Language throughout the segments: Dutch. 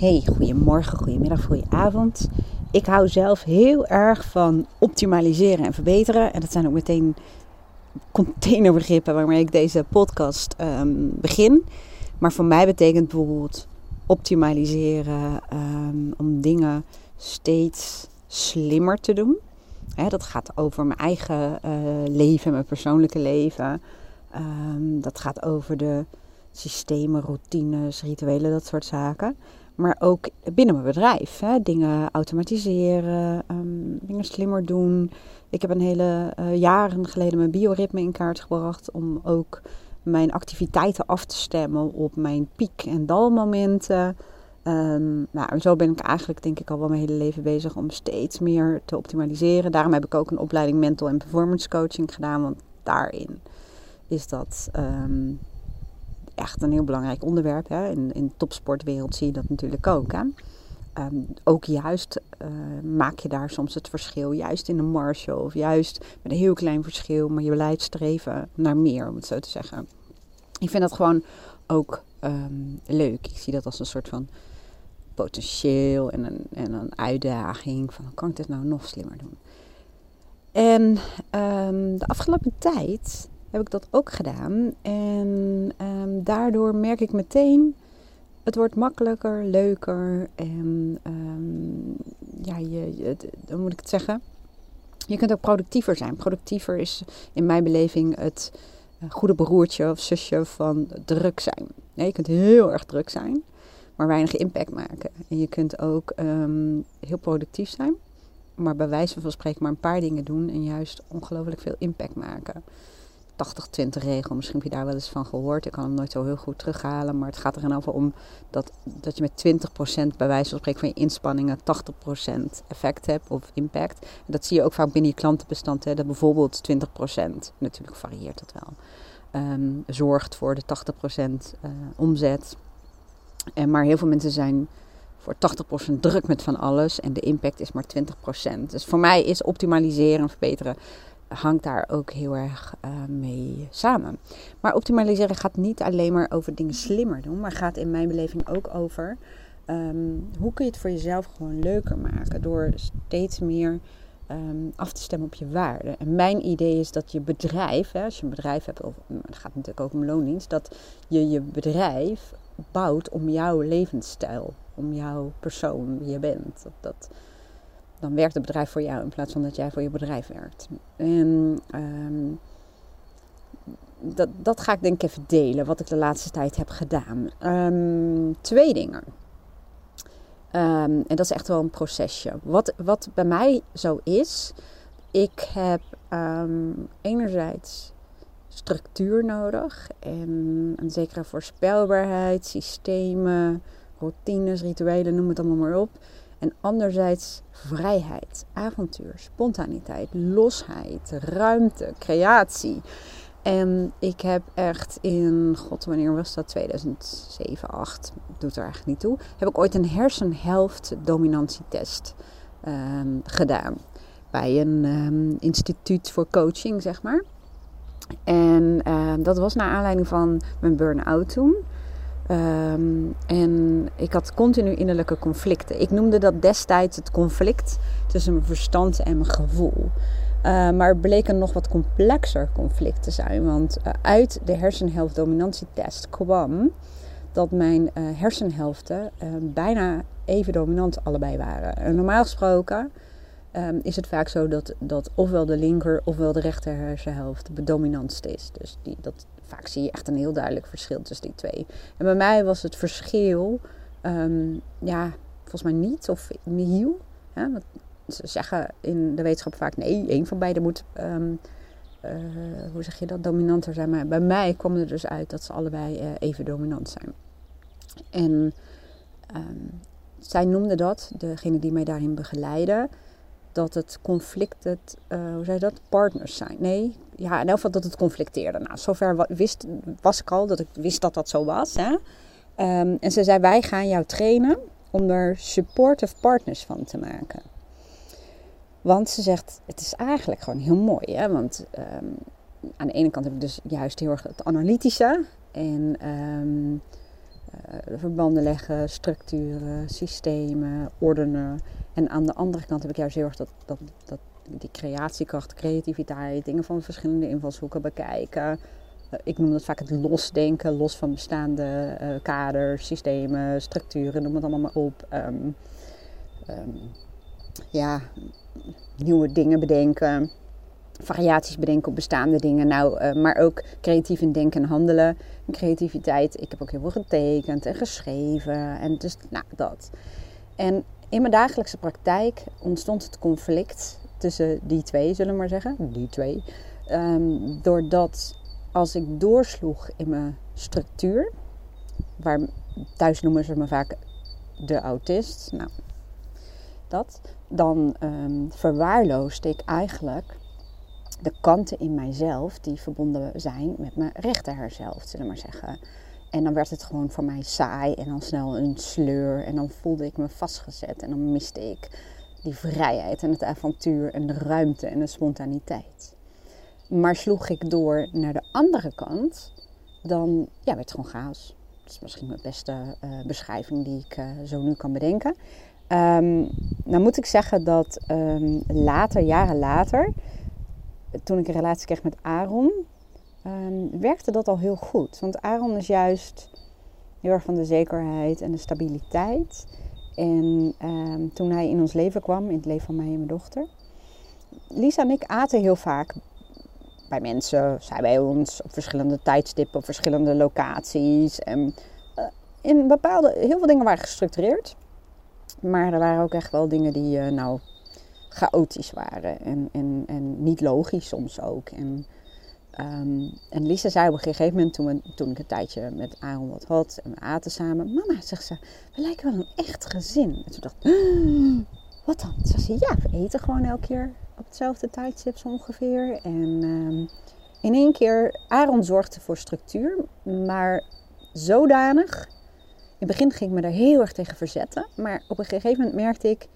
Hey, goedemorgen, goedemiddag, goedenavond. Ik hou zelf heel erg van optimaliseren en verbeteren. En dat zijn ook meteen containerbegrippen waarmee ik deze podcast um, begin. Maar voor mij betekent bijvoorbeeld optimaliseren um, om dingen steeds slimmer te doen. Dat gaat over mijn eigen uh, leven, mijn persoonlijke leven. Um, dat gaat over de systemen, routines, rituelen, dat soort zaken. Maar ook binnen mijn bedrijf. Hè? Dingen automatiseren, um, dingen slimmer doen. Ik heb een hele uh, jaren geleden mijn bioritme in kaart gebracht om ook mijn activiteiten af te stemmen op mijn piek- en dalmomenten. Um, nou, zo ben ik eigenlijk denk ik al wel mijn hele leven bezig om steeds meer te optimaliseren. Daarom heb ik ook een opleiding mental en performance coaching gedaan, want daarin is dat um, echt een heel belangrijk onderwerp. Hè. In, in de topsportwereld zie je dat natuurlijk ook. Hè. Um, ook juist uh, maak je daar soms het verschil, juist in een marge of juist met een heel klein verschil, maar je beleid streven naar meer, om het zo te zeggen. Ik vind dat gewoon ook um, leuk. Ik zie dat als een soort van potentieel en een, en een uitdaging van kan ik dit nou nog slimmer doen. En um, de afgelopen tijd heb ik dat ook gedaan. En um, daardoor merk ik meteen, het wordt makkelijker, leuker. En um, ja, je, dan moet ik het zeggen. Je kunt ook productiever zijn. Productiever is in mijn beleving het goede broertje of zusje van druk zijn. Je kunt heel erg druk zijn, maar weinig impact maken. En je kunt ook um, heel productief zijn, maar bij wijze van spreken maar een paar dingen doen en juist ongelooflijk veel impact maken. 80-20 regel. Misschien heb je daar wel eens van gehoord. Ik kan hem nooit zo heel goed terughalen. Maar het gaat er over om dat, dat je met 20% bij wijze van spreken van je inspanningen 80% effect hebt of impact. En dat zie je ook vaak binnen je klantenbestand. Hè, dat bijvoorbeeld 20%, natuurlijk varieert dat wel, um, zorgt voor de 80% uh, omzet. En maar heel veel mensen zijn voor 80% druk met van alles en de impact is maar 20%. Dus voor mij is optimaliseren en verbeteren hangt daar ook heel erg uh, mee samen. Maar optimaliseren gaat niet alleen maar over dingen slimmer doen, maar gaat in mijn beleving ook over um, hoe kun je het voor jezelf gewoon leuker maken door steeds meer um, af te stemmen op je waarden. En mijn idee is dat je bedrijf, hè, als je een bedrijf hebt, of het gaat natuurlijk ook om loondienst, dat je je bedrijf bouwt om jouw levensstijl, om jouw persoon, wie je bent. Dat, dat, dan werkt het bedrijf voor jou in plaats van dat jij voor je bedrijf werkt. En um, dat, dat ga ik denk ik even delen, wat ik de laatste tijd heb gedaan. Um, twee dingen. Um, en dat is echt wel een procesje. Wat, wat bij mij zo is, ik heb enerzijds structuur nodig en een zekere voorspelbaarheid, systemen, routines, rituelen, noem het allemaal maar op. En anderzijds vrijheid, avontuur, spontaniteit, losheid, ruimte, creatie. En ik heb echt in, god wanneer was dat, 2007, 8, doet er eigenlijk niet toe. Heb ik ooit een hersenhelft dominantietest um, gedaan. Bij een um, instituut voor coaching, zeg maar. En uh, dat was naar aanleiding van mijn burn-out toen. Um, en ik had continu innerlijke conflicten. Ik noemde dat destijds het conflict tussen mijn verstand en mijn gevoel. Uh, maar het bleek een nog wat complexer conflict te zijn. Want uh, uit de hersenhelft-dominantietest kwam dat mijn uh, hersenhelften bijna even dominant allebei waren. En normaal gesproken um, is het vaak zo dat, dat ofwel de linker ofwel de rechter hersenhelft de dominantste is. Dus die, dat, vaak zie je echt een heel duidelijk verschil tussen die twee. En bij mij was het verschil, um, ja, volgens mij niet of nihil. Ze zeggen in de wetenschap vaak nee, één van beiden moet, um, uh, hoe zeg je dat, dominanter zijn. Maar bij mij kwam er dus uit dat ze allebei uh, even dominant zijn. En zij noemde dat, degene die mij daarin begeleiden, dat het conflict, het, uh, hoe zei dat, partners zijn. Nee, ja, in elk geval dat het conflicteerde. Nou, zover wist, was ik al dat ik wist dat dat zo was. Hè? Um, en ze zei, wij gaan jou trainen om er supportive partners van te maken. Want ze zegt, het is eigenlijk gewoon heel mooi. Hè? Want um, aan de ene kant heb ik dus juist heel erg het analytische. En uh, verbanden leggen, structuren, systemen, ordenen. En aan de andere kant heb ik juist heel erg dat, dat, dat die creatiekracht, creativiteit, dingen van verschillende invalshoeken bekijken. Eh, ik noem dat vaak het losdenken, los van bestaande uh, kaders, systemen, structuren, noem het allemaal maar op. Um, um, ja, nieuwe dingen bedenken, variaties bedenken op bestaande dingen. Nou, uh, maar ook creatief in denken en handelen. En creativiteit, ik heb ook heel veel getekend en geschreven. En dus, nou, dat. En in mijn dagelijkse praktijk ontstond het conflict tussen die twee, zullen we maar zeggen. Die twee. Um, doordat als ik doorsloeg in mijn structuur, waar thuis noemen ze me vaak de autist, nou, dat, dan um, verwaarloosde ik eigenlijk de kanten in mijzelf die verbonden zijn met mijn rechterzelf, zullen we maar zeggen. En dan werd het gewoon voor mij saai en dan snel een sleur en dan voelde ik me vastgezet en dan miste ik die vrijheid en het avontuur en de ruimte en de spontaniteit. Maar sloeg ik door naar de andere kant, dan ja, werd het gewoon chaos. Dat is misschien mijn beste uh, beschrijving die ik uh, zo nu kan bedenken. Um, nou moet ik zeggen dat um, later, jaren later, toen ik een relatie kreeg met Aaron, um, werkte dat al heel goed. Want Aaron is juist heel erg van de zekerheid en de stabiliteit. En toen hij in ons leven kwam, in het leven van mij en mijn dochter, Lisa en ik aten heel vaak bij mensen, zij bij ons, op verschillende tijdstippen, op verschillende locaties. En uh, in bepaalde, heel veel dingen waren gestructureerd. Maar er waren ook echt wel dingen die uh, nou chaotisch waren. En, en, en niet logisch soms ook. En, um, en Lisa zei op een gegeven moment, toen, we, toen ik een tijdje met Aaron wat had en we aten samen. Mama, zegt ze, we lijken wel een echt gezin. En toen dacht ik, wat dan? Ze zei, ja, we eten gewoon elke keer op hetzelfde tijdstip zo ongeveer. En um, in één keer, Aaron zorgde voor structuur, maar zodanig. In het begin ging ik me daar heel erg tegen verzetten, maar op een gegeven moment merkte ik,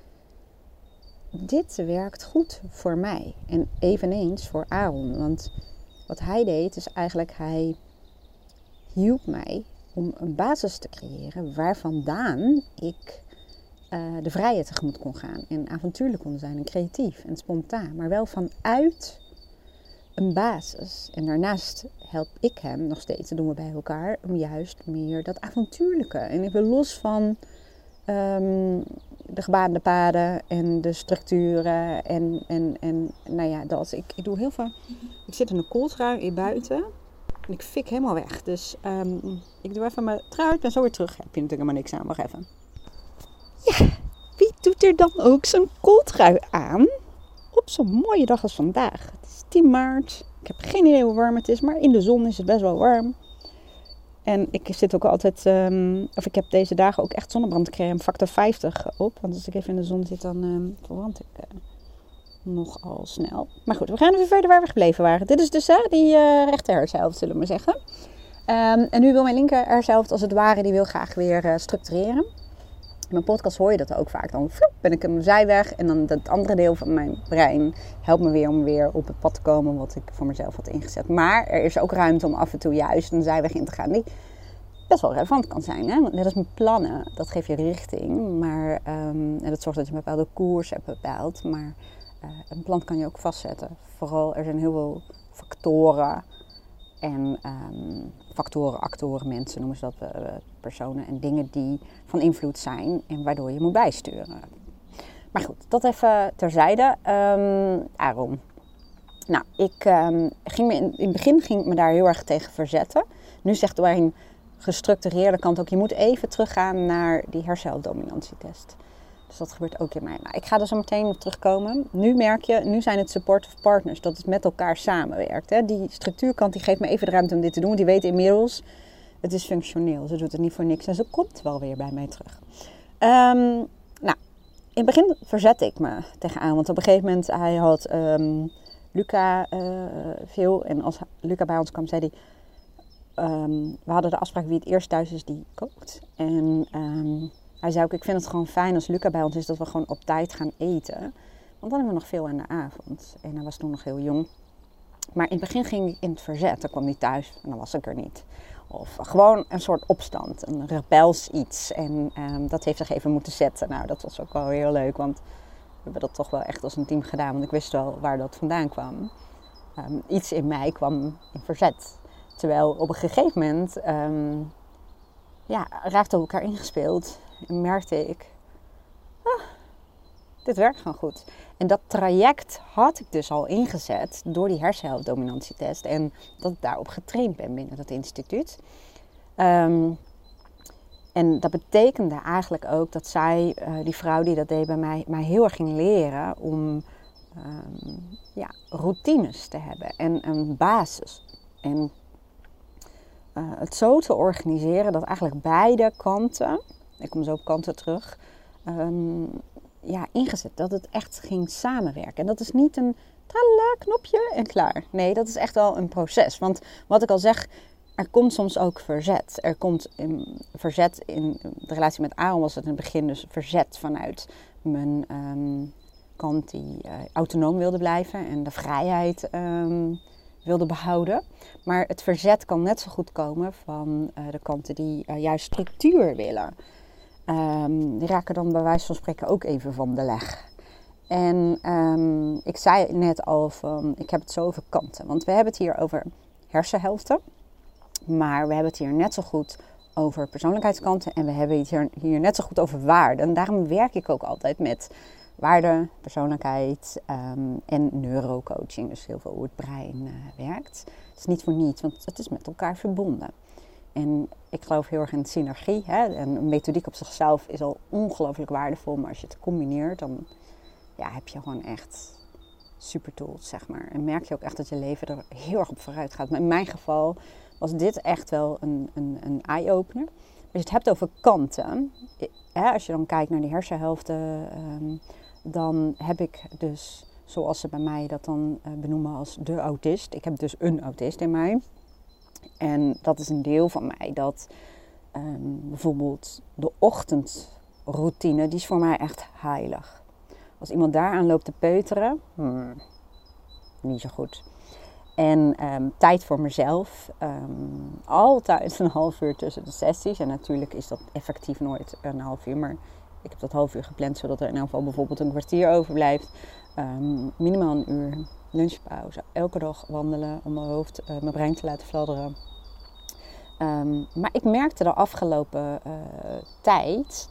dit werkt goed voor mij. En eveneens voor Aaron, want wat hij deed is eigenlijk, hij hielp mij om een basis te creëren waar vandaan ik uh, de vrijheid tegemoet kon gaan. En avontuurlijk kon zijn en creatief en spontaan. Maar wel vanuit een basis. En daarnaast help ik hem nog steeds, dat doen we bij elkaar, om juist meer dat avontuurlijke. En even los van um, de gebaande paden en de structuren en, en, en nou ja, dat. Ik, ik doe heel veel. Ik zit in een kooltrui in buiten. En ik fik helemaal weg. Dus um, ik doe even mijn trui en zo weer terug. Heb je natuurlijk helemaal niks aan. Wacht even. Ja, wie doet er dan ook zo'n kooltrui aan op zo'n mooie dag als vandaag? Het is 10 maart. Ik heb geen idee hoe warm het is, maar in de zon is het best wel warm. En ik zit ook altijd, um, of ik heb deze dagen ook echt zonnebrandcrème factor 50 op. Want als ik even in de zon zit, dan um, verbrand ik uh, nogal snel. Maar goed, we gaan even verder waar we gebleven waren. Dit is dus die uh, rechter zullen we maar zeggen. Um, en nu wil mijn linker herzelf als het ware, die wil graag weer structureren. In mijn podcast hoor je dat ook vaak. Dan ben ik een zijweg en dan het andere deel van mijn brein helpt me weer om weer op het pad te komen wat ik voor mezelf had ingezet. Maar er is ook ruimte om af en toe juist een zijweg in te gaan die best wel relevant kan zijn. Hè? Net als met plannen, dat geeft je richting. Maar, um, en dat zorgt dat je een bepaalde koers hebt bepaald. Maar uh, een plan kan je ook vastzetten. Vooral, er zijn heel veel factoren en um, factoren, actoren, mensen noemen ze dat, uh, personen en dingen die van invloed zijn en waardoor je moet bijsturen. Maar goed, dat even terzijde. Um, Aaron. Nou, ik um, ging me in, het begin ging ik me daar heel erg tegen verzetten. Nu zegt een gestructureerde kant ook, je moet even teruggaan naar die hersendominantietest. Dus dat gebeurt ook in mij. Nou, ik ga er zo meteen op terugkomen. Nu merk je, nu zijn het supportive partners, dat het met elkaar samenwerkt. Hè? Die structuurkant die geeft me even de ruimte om dit te doen. Die weet inmiddels, het is functioneel. Ze doet het niet voor niks en ze komt wel weer bij mij terug. Um, nou, in het begin verzette ik me tegenaan. Want op een gegeven moment, hij had um, Luca uh, veel. En als Luca bij ons kwam, zei hij... Um, we hadden de afspraak wie het eerst thuis is die kookt. En hij zei ook, ik vind het gewoon fijn als Luca bij ons is dat we gewoon op tijd gaan eten. Want dan hebben we nog veel aan de avond. En hij was toen nog heel jong. Maar in het begin ging ik in het verzet. Dan kwam hij thuis en dan was ik er niet. Of gewoon een soort opstand, een rebels iets. En ehm, dat heeft zich even moeten zetten. Nou, dat was ook wel heel leuk, want we hebben dat toch wel echt als een team gedaan. Want ik wist wel waar dat vandaan kwam. Ehm, iets in mij kwam in verzet. Terwijl op een gegeven moment um, ja, raakten elkaar ingespeeld. En merkte ik, ah, dit werkt gewoon goed. En dat traject had ik dus al ingezet door die hersenhelftdominantietest. En dat ik daarop getraind ben binnen dat instituut. Ehm, en dat betekende eigenlijk ook dat zij, uh, die vrouw die dat deed bij mij, mij heel erg ging leren om um, ja, routines te hebben en een basis. En uh, het zo te organiseren dat eigenlijk beide kanten, ik kom zo op kanten terug, um, ja, ingezet. Dat het echt ging samenwerken. En dat is niet een tralala, knopje en klaar. Nee, dat is echt wel een proces. Want wat ik al zeg, er komt soms ook verzet. Er komt in, verzet in de relatie met Aaron was het in het begin dus verzet vanuit mijn um, kant die uh, autonoom wilde blijven en de vrijheid um, wilde behouden. Maar het verzet kan net zo goed komen van uh, de kanten die uh, juist structuur willen. Um, die raken dan bij wijze van spreken ook even van de leg. En um, ik zei net al van, ik heb het zo over kanten. Want we hebben het hier over hersenhelften. Maar we hebben het hier net zo goed over persoonlijkheidskanten. En we hebben het hier, hier net zo goed over waarden. En daarom werk ik ook altijd met waarde, persoonlijkheid um, en neurocoaching. Dus heel veel hoe het brein uh, werkt. Het is niet voor niets, want het is met elkaar verbonden. En ik geloof heel erg in synergie. Hè? En een methodiek op zichzelf is al ongelooflijk waardevol. Maar als je het combineert, dan ja, heb je gewoon echt super tools, zeg maar. En merk je ook echt dat je leven er heel erg op vooruit gaat. Maar in mijn geval was dit echt wel een, een, een eye-opener. Als je het hebt over kanten, als je dan kijkt naar die hersenhelften, um, dan heb ik dus, zoals ze bij mij dat dan uh, benoemen als de autist. Ik heb dus een autist in mij. En dat is een deel van mij dat um, bijvoorbeeld de ochtendroutine, die is voor mij echt heilig. Als iemand daaraan loopt te peuteren, hmm, niet zo goed. En um, tijd voor mezelf, um, altijd een half uur tussen de sessies. En natuurlijk is dat effectief nooit een half uur, maar ik heb dat half uur gepland zodat er in elk geval bijvoorbeeld een kwartier overblijft. minimaal een uur lunchpauze. Elke dag wandelen om mijn hoofd, uh, mijn brein te laten fladderen. Um, maar ik merkte de afgelopen uh, tijd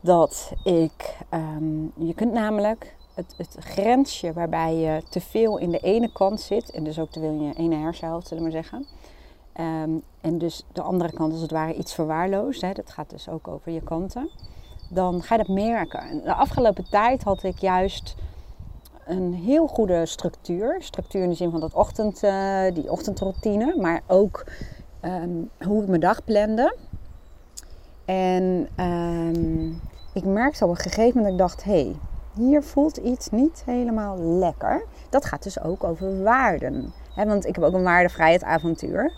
dat ik, um, je kunt namelijk het, het, grensje waarbij je te veel in de ene kant zit, en dus ook te veel in je ene hersenhelft, zullen we maar zeggen. Um, en dus de andere kant als het ware iets verwaarloosd, hè, dat gaat dus ook over je kanten, dan ga je dat merken. En de afgelopen tijd had ik juist een heel goede structuur. Structuur in de zin van dat ochtend, uh, die ochtendroutine, maar ook um, hoe ik mijn dag plande. En um, ik merkte op een gegeven moment dat ik dacht, hé, hey, hier voelt iets niet helemaal lekker. Dat gaat dus ook over waarden. Want ik heb ook een waarde vrijheid avontuur.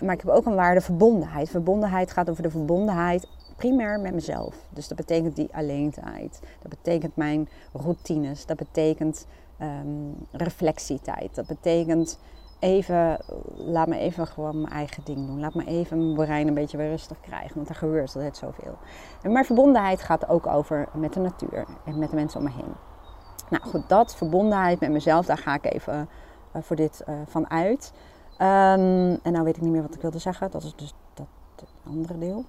Maar ik heb ook een waarde verbondenheid. Verbondenheid gaat over de verbondenheid primair met mezelf. Dus dat betekent die alleentijd. Dat betekent mijn routines. Dat betekent um, reflectietijd. Dat betekent even, laat me even gewoon mijn eigen ding doen. Laat me even mijn brein een beetje weer rustig krijgen, want er gebeurt altijd zoveel. En mijn verbondenheid gaat ook over met de natuur en met de mensen om me heen. Nou goed, dat verbondenheid met mezelf, daar ga ik even uh, voor dit uh, van uit. Um, en nou weet ik niet meer wat ik wilde zeggen. Dat is dus dat andere deel.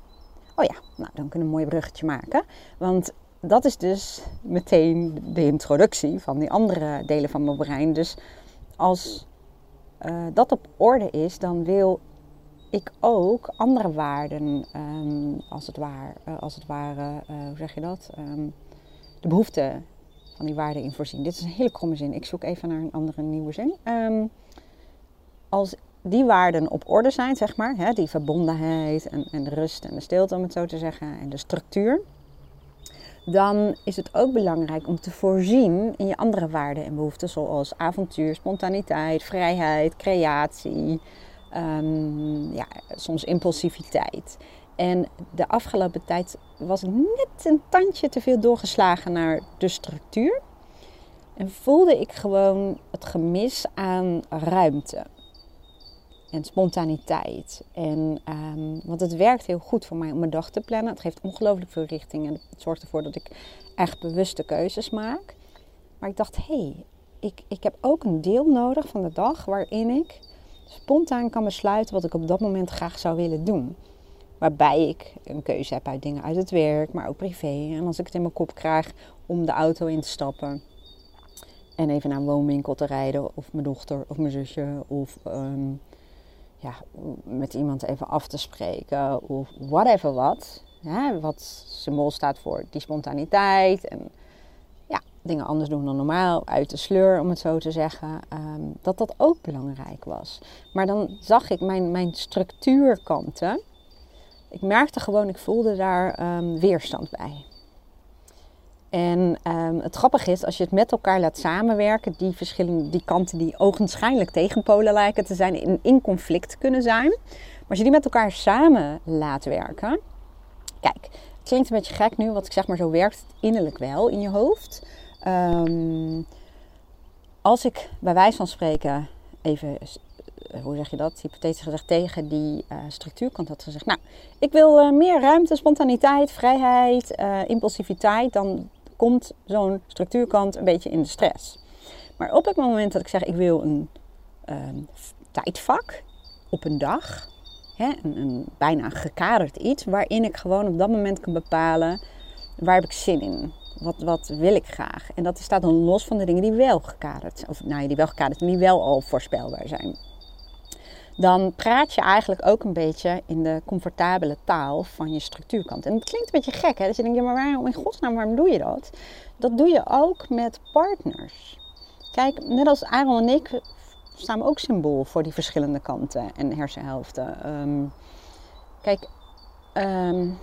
Oh ja, nou dan kunnen we een mooi bruggetje maken. Want dat is dus meteen de introductie van die andere delen van mijn brein. Dus als uh, dat op orde is, dan wil ik ook andere waarden, um, als, het waar, uh, als het ware, uh, hoe zeg je dat? Um, de behoefte van die waarden in voorzien. Dit is een hele kromme zin. Ik zoek even naar een andere nieuwe zin. Um, als die waarden op orde zijn, zeg maar, hè, die verbondenheid en, en de rust en de stilte, om het zo te zeggen, en de structuur, dan is het ook belangrijk om te voorzien in je andere waarden en behoeften, zoals avontuur, spontaniteit, vrijheid, creatie, um, ja, soms impulsiviteit. En de afgelopen tijd was ik net een tandje te veel doorgeslagen naar de structuur. En voelde ik gewoon het gemis aan ruimte. En spontaniteit. En, um, want het werkt heel goed voor mij om mijn dag te plannen. Het geeft ongelooflijk veel richting en het zorgt ervoor dat ik echt bewuste keuzes maak. Maar ik dacht, hé, hey, ik, ik heb ook een deel nodig van de dag waarin ik spontaan kan besluiten wat ik op dat moment graag zou willen doen. Waarbij ik een keuze heb uit dingen uit het werk, maar ook privé. En als ik het in mijn kop krijg om de auto in te stappen en even naar een woonwinkel te rijden, of mijn dochter of mijn zusje, of um, ja, met iemand even af te spreken, of whatever wat. Wat symbool staat voor die spontaniteit en ja, dingen anders doen dan normaal, uit de sleur om het zo te zeggen, um, dat dat ook belangrijk was. Maar dan zag ik mijn, mijn structuurkanten. Ik merkte gewoon, ik voelde daar um, weerstand bij. En um, het grappige is, als je het met elkaar laat samenwerken, die verschillende die kanten die ogenschijnlijk tegenpolen lijken te zijn, in, in conflict kunnen zijn. Maar als je die met elkaar samen laat werken. Kijk, het klinkt een beetje gek nu, wat ik zeg maar zo werkt het innerlijk wel in je hoofd. Um, als ik bij wijze van spreken even hoe zeg je dat, hypothetisch gezegd, tegen die uh, structuurkant had gezegd. Nou, ik wil uh, meer ruimte, spontaniteit, vrijheid, impulsiviteit. Dan komt zo'n structuurkant een beetje in de stress. Maar op het moment dat ik zeg ik wil een ehm, tijdvak op een dag, hè, een, een, bijna gekaderd iets, waarin ik gewoon op dat moment kan bepalen waar heb ik zin in. Wat, wat wil ik graag? En dat staat dan los van de dingen die wel gekaderd, of nou ja, die wel gekaderd en die wel al voorspelbaar zijn dan praat je eigenlijk ook een beetje in de comfortabele taal van je structuurkant. En het klinkt een beetje gek, hè? Dat je denkt, ja, maar waarom in godsnaam, waarom doe je dat? Dat doe je ook met partners. Kijk, net als Aaron en ik staan we ook symbool voor die verschillende kanten en hersenhelften. Um, kijk, um,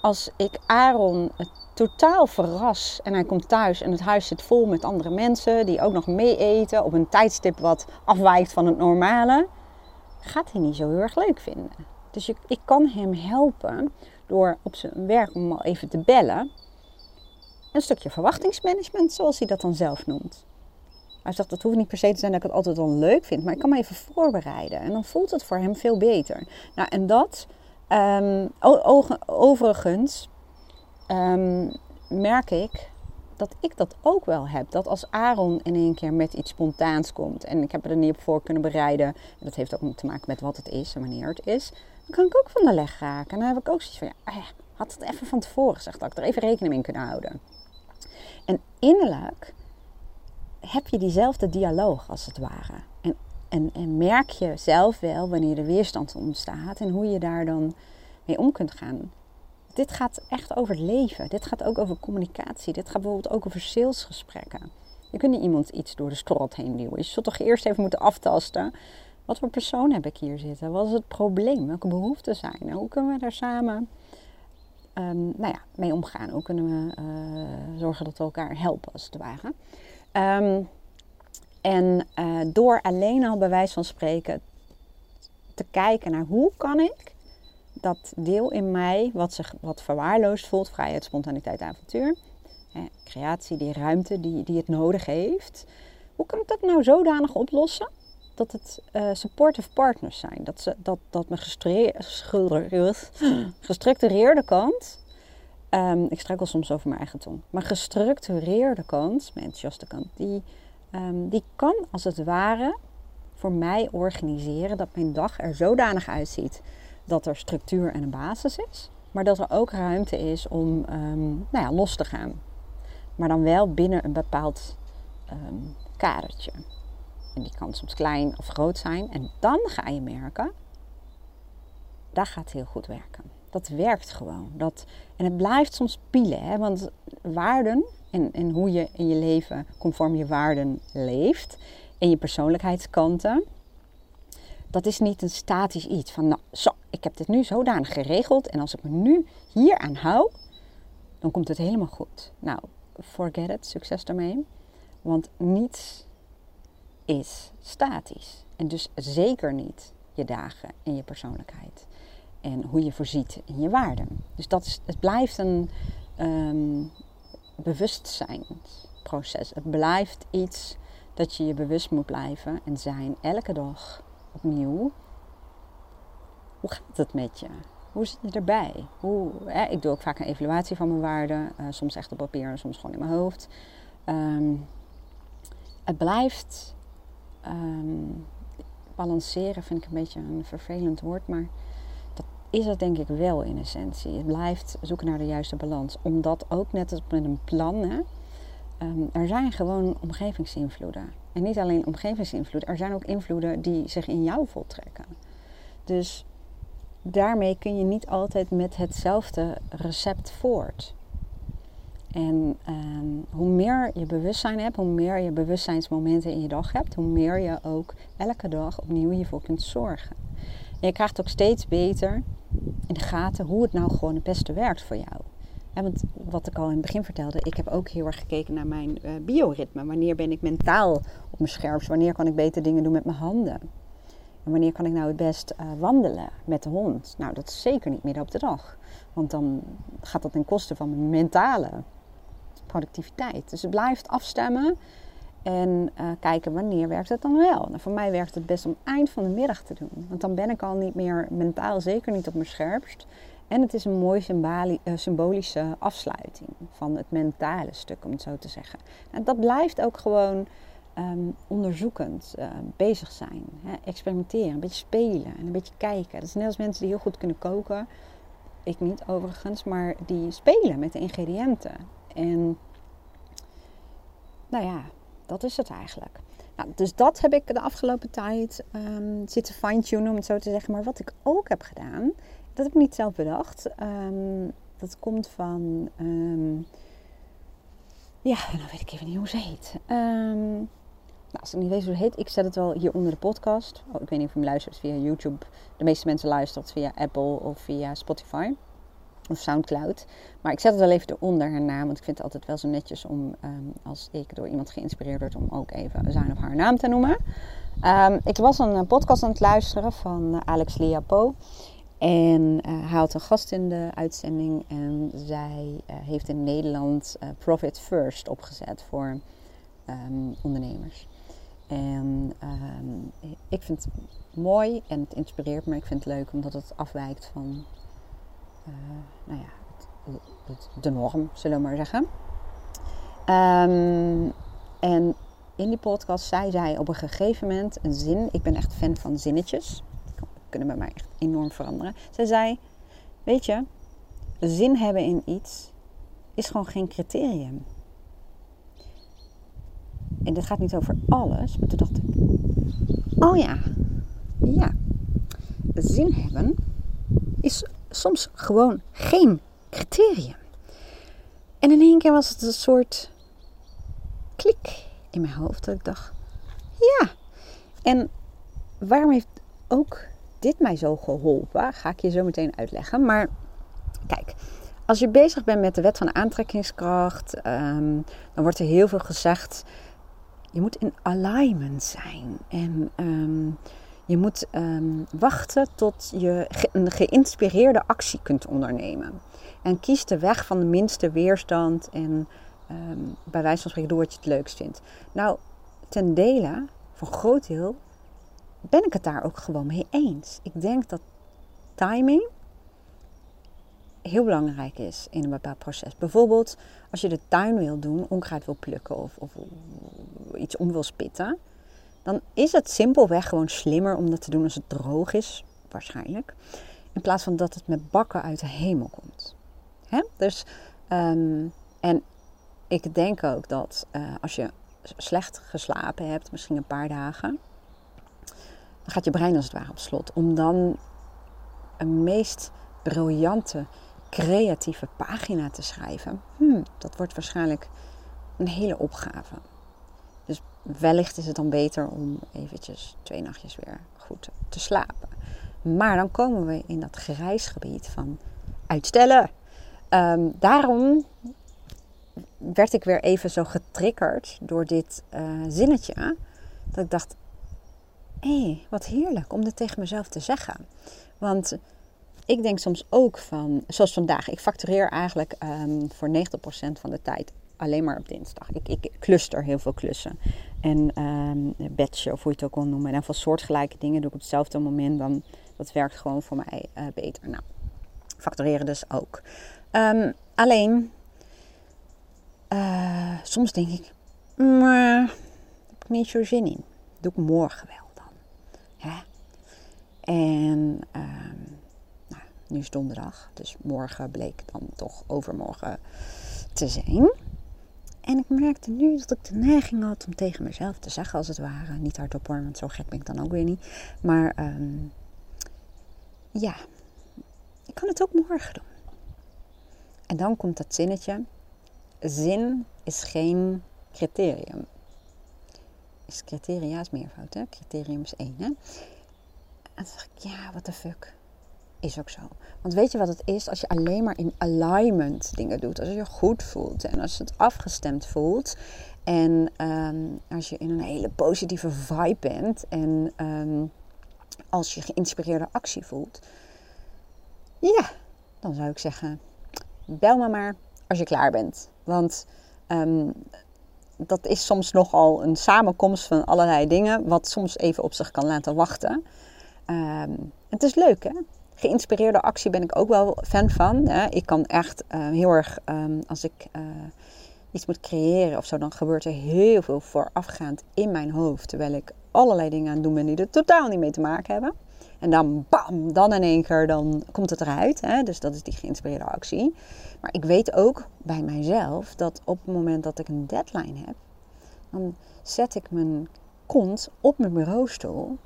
als ik Aaron het totaal verras en hij komt thuis en het huis zit vol met andere mensen die ook nog mee eten op een tijdstip wat afwijkt van het normale gaat hij niet zo heel erg leuk vinden. Dus je, ik kan hem helpen door op zijn werk om al even te bellen. Een stukje verwachtingsmanagement, zoals hij dat dan zelf noemt. Hij zegt dat hoeft niet per se te zijn dat ik het altijd wel leuk vind, maar ik kan me even voorbereiden. En dan voelt het voor hem veel beter. Nou, en dat, um, overigens, um, merk ik dat ik dat ook wel heb. Dat als Aaron in één keer met iets spontaans komt en ik heb er niet op voor kunnen bereiden, en dat heeft ook te maken met wat het is en wanneer het is, dan kan ik ook van de leg raken. En dan heb ik ook zoiets van, ja, ja had het even van tevoren gezegd, dat ik er even rekening mee kunnen houden. En innerlijk heb je diezelfde dialoog als het ware. En, en, en merk je zelf wel wanneer er weerstand ontstaat en hoe je daar dan mee om kunt gaan dit gaat echt over leven. Dit gaat ook over communicatie. Dit gaat bijvoorbeeld ook over salesgesprekken. Je kunt niet iemand iets door de strot heen duwen. Je zult toch eerst even moeten aftasten. Wat voor persoon heb ik hier zitten? Wat is het probleem? Welke behoeften zijn er? Hoe kunnen we daar samen um, nou ja, mee omgaan? Hoe kunnen we uh, zorgen dat we elkaar helpen als het ware? Um, en uh, door alleen al bij wijze van spreken te kijken naar hoe kan ik dat deel in mij wat zich wat verwaarloosd voelt, vrijheid, spontaniteit, avontuur, hè, creatie, die ruimte die, die het nodig heeft. Hoe kan ik dat nou zodanig oplossen dat het uh, supportive partners zijn? Dat, ze, dat, dat mijn gestructureerde kant, um, ik struikel soms over mijn eigen tong, maar gestructureerde kant, mijn enthousiaste kant, die, um, die kan als het ware voor mij organiseren dat mijn dag er zodanig uitziet dat er structuur en een basis is, maar dat er ook ruimte is om um, nou ja, los te gaan. Maar dan wel binnen een bepaald um, kadertje. En die kan soms klein of groot zijn. En dan ga je merken, dat gaat heel goed werken. Dat werkt gewoon. Dat, en het blijft soms pielen, hè? want waarden en, en hoe je in je leven conform je waarden leeft en je persoonlijkheidskanten, dat is niet een statisch iets van, nou, zo, ik heb dit nu zodanig geregeld en als ik me nu hier aan hou, dan komt het helemaal goed. Nou, forget it, succes daarmee. Want niets is statisch. En dus zeker niet je dagen en je persoonlijkheid. En hoe je voorziet in je waarden. Dus dat is, het blijft een um, bewustzijnsproces. Het blijft iets dat je je bewust moet blijven en zijn elke dag opnieuw hoe gaat het met je? Hoe zit je erbij? Hoe, hè, ik doe ook vaak een evaluatie van mijn waarden. Uh, soms echt op papier en soms gewoon in mijn hoofd. Um, het blijft um, balanceren, vind ik een beetje een vervelend woord. Maar dat is het denk ik wel in essentie. Het blijft zoeken naar de juiste balans. Omdat ook net als met een plan... Um, er zijn gewoon omgevingsinvloeden. En niet alleen omgevingsinvloeden. Er zijn ook invloeden die zich in jou voltrekken. Dus daarmee kun je niet altijd met hetzelfde recept voort. En um, hoe meer je bewustzijn hebt, hoe meer je bewustzijnsmomenten in je dag hebt, hoe meer je ook elke dag opnieuw hiervoor kunt zorgen. En je krijgt ook steeds beter in de gaten hoe het nou gewoon het beste werkt voor jou. Want wat ik al in het begin vertelde, ik heb ook heel erg gekeken naar mijn uh, bioritme. Wanneer ben ik mentaal op mijn scherpst? Wanneer kan ik beter dingen doen met mijn handen? En wanneer kan ik nou het best uh, wandelen met de hond? Nou, dat is zeker niet midden op de dag. Want dan gaat dat ten koste van mijn mentale productiviteit. Dus het blijft afstemmen en uh, kijken wanneer werkt het dan wel. Nou, voor mij werkt het best om eind van de middag te doen. Want dan ben ik al niet meer mentaal, zeker niet op mijn scherpst. En het is een mooie uh, symbolische afsluiting van het mentale stuk, om het zo te zeggen. En dat blijft ook gewoon um, onderzoekend uh, bezig zijn. Hè? Experimenteren, een beetje spelen en een beetje kijken. Dat zijn net als mensen die heel goed kunnen koken. Ik niet overigens, maar die spelen met de ingrediënten. En nou ja, dat is het eigenlijk. Nou, dus dat heb ik de afgelopen tijd um, zitten fine-tunen, om het zo te zeggen. Maar wat ik ook heb gedaan, dat heb ik niet zelf bedacht. Um, dat komt van. Um, ja, nou weet ik even niet hoe ze heet. Nou, als ik niet weet hoe het heet, ik zet het wel hier onder de podcast. Oh, ik weet niet of je hem luistert via YouTube. De meeste mensen luisteren via Apple of via Spotify of Soundcloud. Maar ik zet het wel even eronder haar naam, want ik vind het altijd wel zo netjes om, als ik door iemand geïnspireerd word, om ook even zijn of haar naam te noemen. Ik was een podcast aan het luisteren van uh, Alex Liapo. En uh, hij had een gast in de uitzending en zij uh, heeft in Nederland Profit First opgezet voor um, ondernemers. En um, ik vind het mooi en het inspireert me. Ik vind het leuk omdat het afwijkt van nou ja, het, de norm, zullen we maar zeggen. Um, en in die podcast zei zij op een gegeven moment een zin. Ik ben echt fan van zinnetjes. Kunnen bij mij echt enorm veranderen. Zij zei: Weet je, zin hebben in iets is gewoon geen criterium. En dit gaat niet over alles, maar toen dacht ik: Oh ja, ja. Zin hebben is soms gewoon geen criterium. En in één keer was het een soort klik in mijn hoofd. Dat ik dacht: Ja. En waarom heeft ook dit mij zo geholpen? Ga ik je zo meteen uitleggen. Maar kijk. Als je bezig bent met de wet van aantrekkingskracht, um, dan wordt er heel veel gezegd je moet in alignment zijn. En um, je moet um, wachten tot je een geïnspireerde actie kunt ondernemen. En kies de weg van de minste weerstand en bij wijze van spreken doe wat je het leukst vindt. Nou, ten dele, voor groot deel, ben ik het daar ook gewoon mee eens. Ik denk dat timing heel belangrijk is in een bepaald proces. Bijvoorbeeld als je de tuin wil doen, onkruid wil plukken of, of iets om wil spitten, dan is het simpelweg gewoon slimmer om dat te doen als het droog is, waarschijnlijk, in plaats van dat het met bakken uit de hemel komt. Dus, um, en ik denk ook dat uh, als je slecht geslapen hebt, misschien een paar dagen, gaat je brein als het ware op slot. Om dan een meest briljante creatieve pagina te schrijven, hmm, dat wordt waarschijnlijk een hele opgave. Dus wellicht is het dan beter om eventjes twee nachtjes weer goed te slapen. Maar dan komen we in dat grijsgebied van uitstellen. Ehm, daarom werd ik weer even zo getriggerd door dit uh, zinnetje. Dat ik dacht, hé, hey, wat heerlijk om dit tegen mezelf te zeggen. Want ik denk soms ook van, zoals vandaag, ik factureer eigenlijk um, voor 90% van de tijd alleen maar op dinsdag. Ik, ik cluster heel veel klussen. En um, batchen, of hoe je het ook wil noemen. En van soortgelijke dingen doe ik op hetzelfde moment. Dan Dat werkt gewoon voor mij uh, beter. Nou, factoreren dus ook. Um, alleen, uh, soms denk ik, maar heb ik niet zo zin in. Doe ik morgen wel. En um, nou, nu is donderdag, dus morgen bleek dan toch overmorgen te zijn. En ik merkte nu dat ik de neiging had om tegen mezelf te zeggen, als het ware. Niet hardop hoor, want zo gek ben ik dan ook weer niet. Maar um, ja, ik kan het ook morgen doen. En dan komt dat zinnetje. Zin is geen criterium. Is criteria is meervoud, hè? Criterium is één, hè? En dan dacht ik, ja, what the fuck. Is ook zo. Want weet je wat het is? Als je alleen maar in alignment dingen doet. Als je je goed voelt en als je het afgestemd voelt. En um, als je in een hele positieve vibe bent. En um, als je geïnspireerde actie voelt. Ja, dan zou ik zeggen, bel me maar als je klaar bent. Want um, dat is soms nogal een samenkomst van allerlei dingen, wat soms even op zich kan laten wachten. Um, het is leuk, hè? Geïnspireerde actie ben ik ook wel fan van. Hè? Ik kan echt uh, heel erg, um, als ik uh, iets moet creëren of zo, dan gebeurt er heel veel voorafgaand in mijn hoofd. Terwijl ik allerlei dingen aan het doen ben die er totaal niet mee te maken hebben. En dan bam, dan in één keer dan komt het eruit. Hè? Dus dat is die geïnspireerde actie. Maar ik weet ook bij mijzelf dat op het moment dat ik een deadline heb, dan zet ik mijn kont op mijn bureaustoel.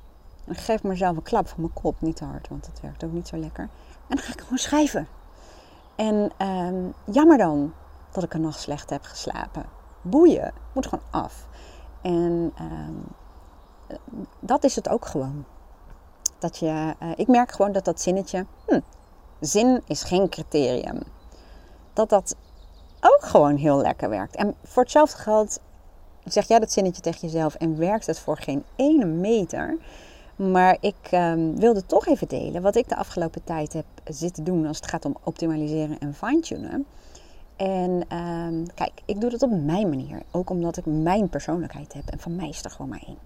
En geef mezelf een klap van mijn kop. Niet te hard, want dat werkt ook niet zo lekker. En dan ga ik gewoon schrijven. En um, jammer dan dat ik een nacht slecht heb geslapen. Boeien, moet gewoon af. En um, dat is het ook gewoon. Dat je, uh, ik merk gewoon dat dat zinnetje, hm, zin is geen criterium. Dat dat ook gewoon heel lekker werkt. En voor hetzelfde geld zeg jij dat zinnetje tegen jezelf en werkt het voor geen ene meter. Maar ik um, wilde toch even delen wat ik de afgelopen tijd heb zitten doen als het gaat om optimaliseren en fine-tunen. En um, kijk, ik doe dat op mijn manier. Ook omdat ik mijn persoonlijkheid heb. En van mij is er gewoon maar één.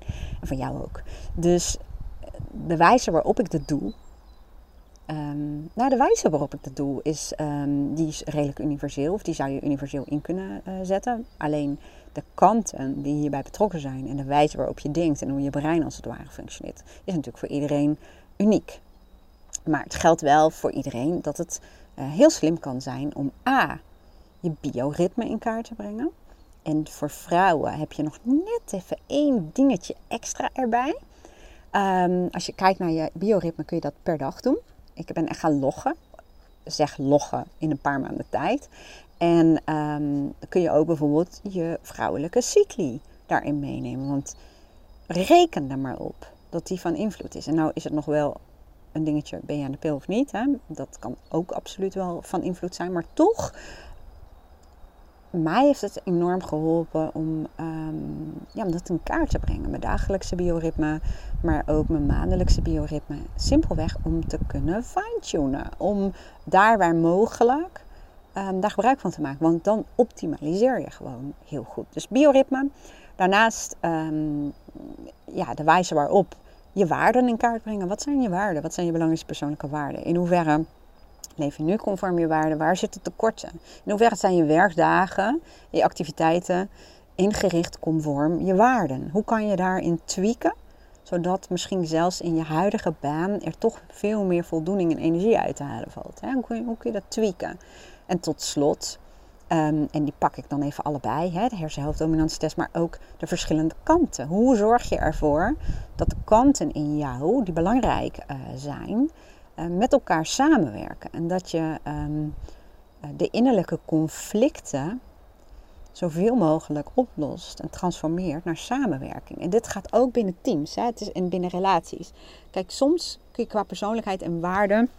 En van jou ook. Dus de wijze waarop ik dat doe. Um, nou, de wijze waarop ik dat doe is, die is redelijk universeel. Of die zou je universeel in kunnen uh, zetten. Alleen de kanten die hierbij betrokken zijn en de wijze waarop je denkt en hoe je brein als het ware functioneert, is natuurlijk voor iedereen uniek. Maar het geldt wel voor iedereen dat het uh, heel slim kan zijn om A. je bioritme in kaart te brengen. En voor vrouwen heb je nog net even één dingetje extra erbij. Um, als je kijkt naar je bioritme kun je dat per dag doen. Ik ben echt gaan loggen. Zeg loggen in een paar maanden tijd. En um, kun je ook bijvoorbeeld je vrouwelijke cycli daarin meenemen. Want reken er maar op dat die van invloed is. En nou is het nog wel een dingetje, ben je aan de pil of niet? Hè? Dat kan ook absoluut wel van invloed zijn. Maar toch mij heeft het enorm geholpen om, um, ja, om dat in kaart te brengen. Mijn dagelijkse bioritme, maar ook mijn maandelijkse bioritme. Simpelweg om te kunnen fine-tunen. Om daar waar mogelijk um, daar gebruik van te maken. Want dan optimaliseer je gewoon heel goed. Dus bioritme. Daarnaast um, ja, de wijze waarop je waarden in kaart brengen. Wat zijn je waarden? Wat zijn je belangrijkste persoonlijke waarden? In hoeverre Leef je nu conform je waarden? Waar zitten tekorten? In hoeverre zijn je werkdagen, je activiteiten ingericht conform je waarden? Hoe kan je daarin tweaken? Zodat misschien zelfs in je huidige baan er toch veel meer voldoening en energie uit te halen valt. Hoe kun je, hoe kun je dat tweaken? En tot slot, um, en die pak ik dan even allebei, hè, de hersenhelftdominantietest, maar ook de verschillende kanten. Hoe zorg je ervoor dat de kanten in jou, die belangrijk uh, zijn, uh, met elkaar samenwerken. En dat je um, de innerlijke conflicten zoveel mogelijk oplost en transformeert naar samenwerking. En dit gaat ook binnen teams, hè? Het is in binnen relaties. Kijk, soms kun je qua persoonlijkheid en waarden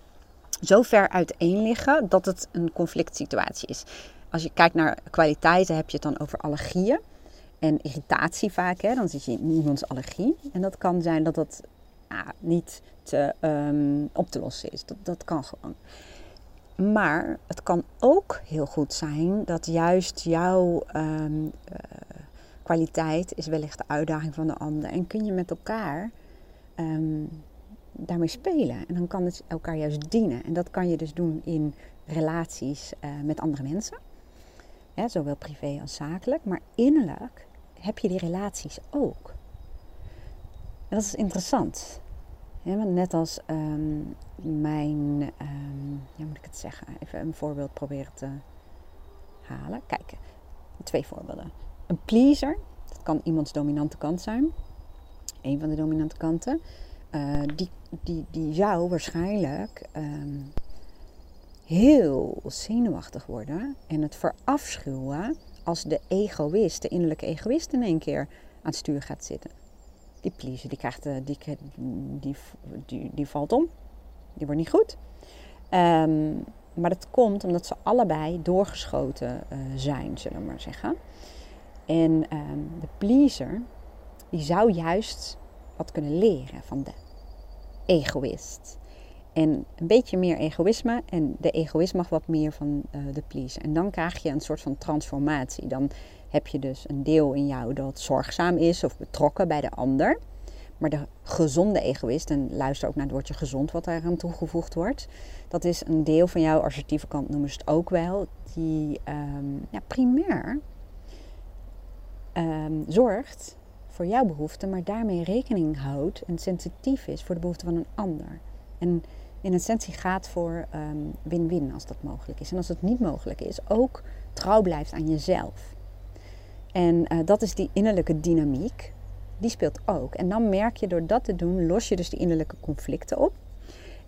zo ver uiteen liggen dat het een conflict situatie is. Als je kijkt naar kwaliteiten, heb je het dan over allergieën en irritatie vaak. Hè? Dan zit je in iemands allergie. En dat kan zijn dat dat niet te, um, op te lossen is. Dat, dat kan gewoon. Maar het kan ook heel goed zijn dat juist jouw um, uh, kwaliteit is wellicht de uitdaging van de ander. En kun je met elkaar um, daarmee spelen. En dan kan het elkaar juist dienen. En dat kan je dus doen in relaties uh, met andere mensen. Zowel privé als zakelijk. Maar innerlijk heb je die relaties ook. Dat is interessant. Want net als um, mijn, um, ja, moet ik het zeggen, even een voorbeeld proberen te halen. Kijk, twee voorbeelden. Een pleaser, dat kan iemands dominante kant zijn. Een van de dominante kanten. Uh, die, die, die zou waarschijnlijk um, heel zenuwachtig worden en het verafschuwen als de egoïst, de innerlijke egoïst in één keer aan het stuur gaat zitten. Die pleaser, die, krijgt, die, die, die, die valt om. Die wordt niet goed. Um, maar dat komt omdat ze allebei doorgeschoten uh, zijn, zullen we maar zeggen. En um, de pleaser, die zou juist wat kunnen leren van de egoïst. En een beetje meer egoïsme en de egoïst mag wat meer van uh, de pleaser. En dan krijg je een soort van transformatie. Dan heb je dus een deel in jou dat zorgzaam is of betrokken bij de ander. Maar de gezonde egoïst, en luister ook naar het woordje gezond wat daar aan toegevoegd wordt. Dat is een deel van jouw assertieve kant, noemen ze het ook wel. Die um, ja, primair um, zorgt voor jouw behoeften, maar daarmee rekening houdt en sensitief is voor de behoeften van een ander. En in essentie gaat voor um, win-win als dat mogelijk is. En als het niet mogelijk is, ook trouw blijft aan jezelf. En uh, dat is die innerlijke dynamiek. Die speelt ook. En dan merk je door dat te doen, los je dus die innerlijke conflicten op.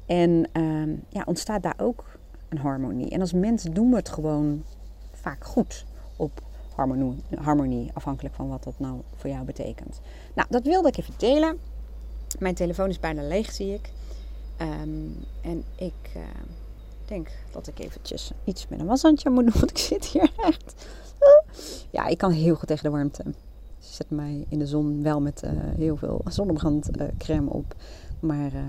En uh, ja, ontstaat daar ook een harmonie. En als mens doen we het gewoon vaak goed op harmonie, harmonie, afhankelijk van wat dat nou voor jou betekent. Nou, dat wilde ik even delen. Mijn telefoon is bijna leeg, zie ik. Um, en ik uh, denk dat ik eventjes iets met een washandje moet doen, want ik zit hier echt. Ja, ik kan heel goed tegen de warmte. Ik zet mij in de zon wel met uh, heel veel zonnebrand crème op. Maar uh,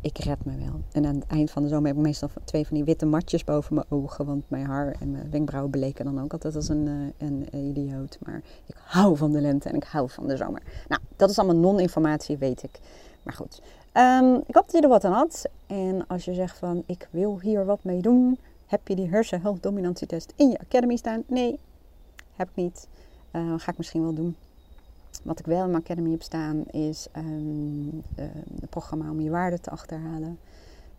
ik red me wel. En aan het eind van de zomer heb ik meestal twee van die witte matjes boven mijn ogen. Want mijn haar en mijn wenkbrauwen bleken dan ook altijd als een, uh, een idioot. Maar ik hou van de lente en ik hou van de zomer. Nou, dat is allemaal non-informatie, weet ik. Maar goed. Um, ik hoop dat je er wat aan had. En als je zegt van ik wil hier wat mee doen. Heb je die hersenhelft-dominantietest in je academy staan? Nee, heb ik niet. Uh, ga ik misschien wel doen. Wat ik wel in mijn academy heb staan is um, uh, een programma om je waarde te achterhalen.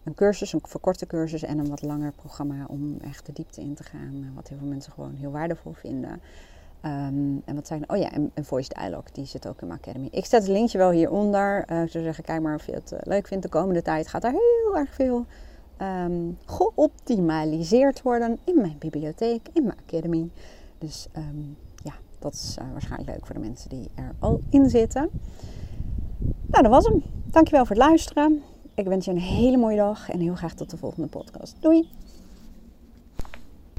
Een cursus, een verkorte cursus en een wat langer programma om echt de diepte in te gaan. Wat heel veel mensen gewoon heel waardevol vinden. Um, en wat zijn Oh ja, en, en Voice Dialogue, die zit ook in mijn academy. Ik zet het linkje wel hieronder. Uh, ik zou zeggen, kijk maar of je het leuk vindt. De komende tijd gaat er heel erg veel um, geoptimaliseerd worden in mijn bibliotheek, in mijn academy. Dus dat is uh, waarschijnlijk leuk voor de mensen die er al in zitten. Nou, dat was hem. Dankjewel voor het luisteren. Ik wens je een hele mooie dag en heel graag tot de volgende podcast. Doei!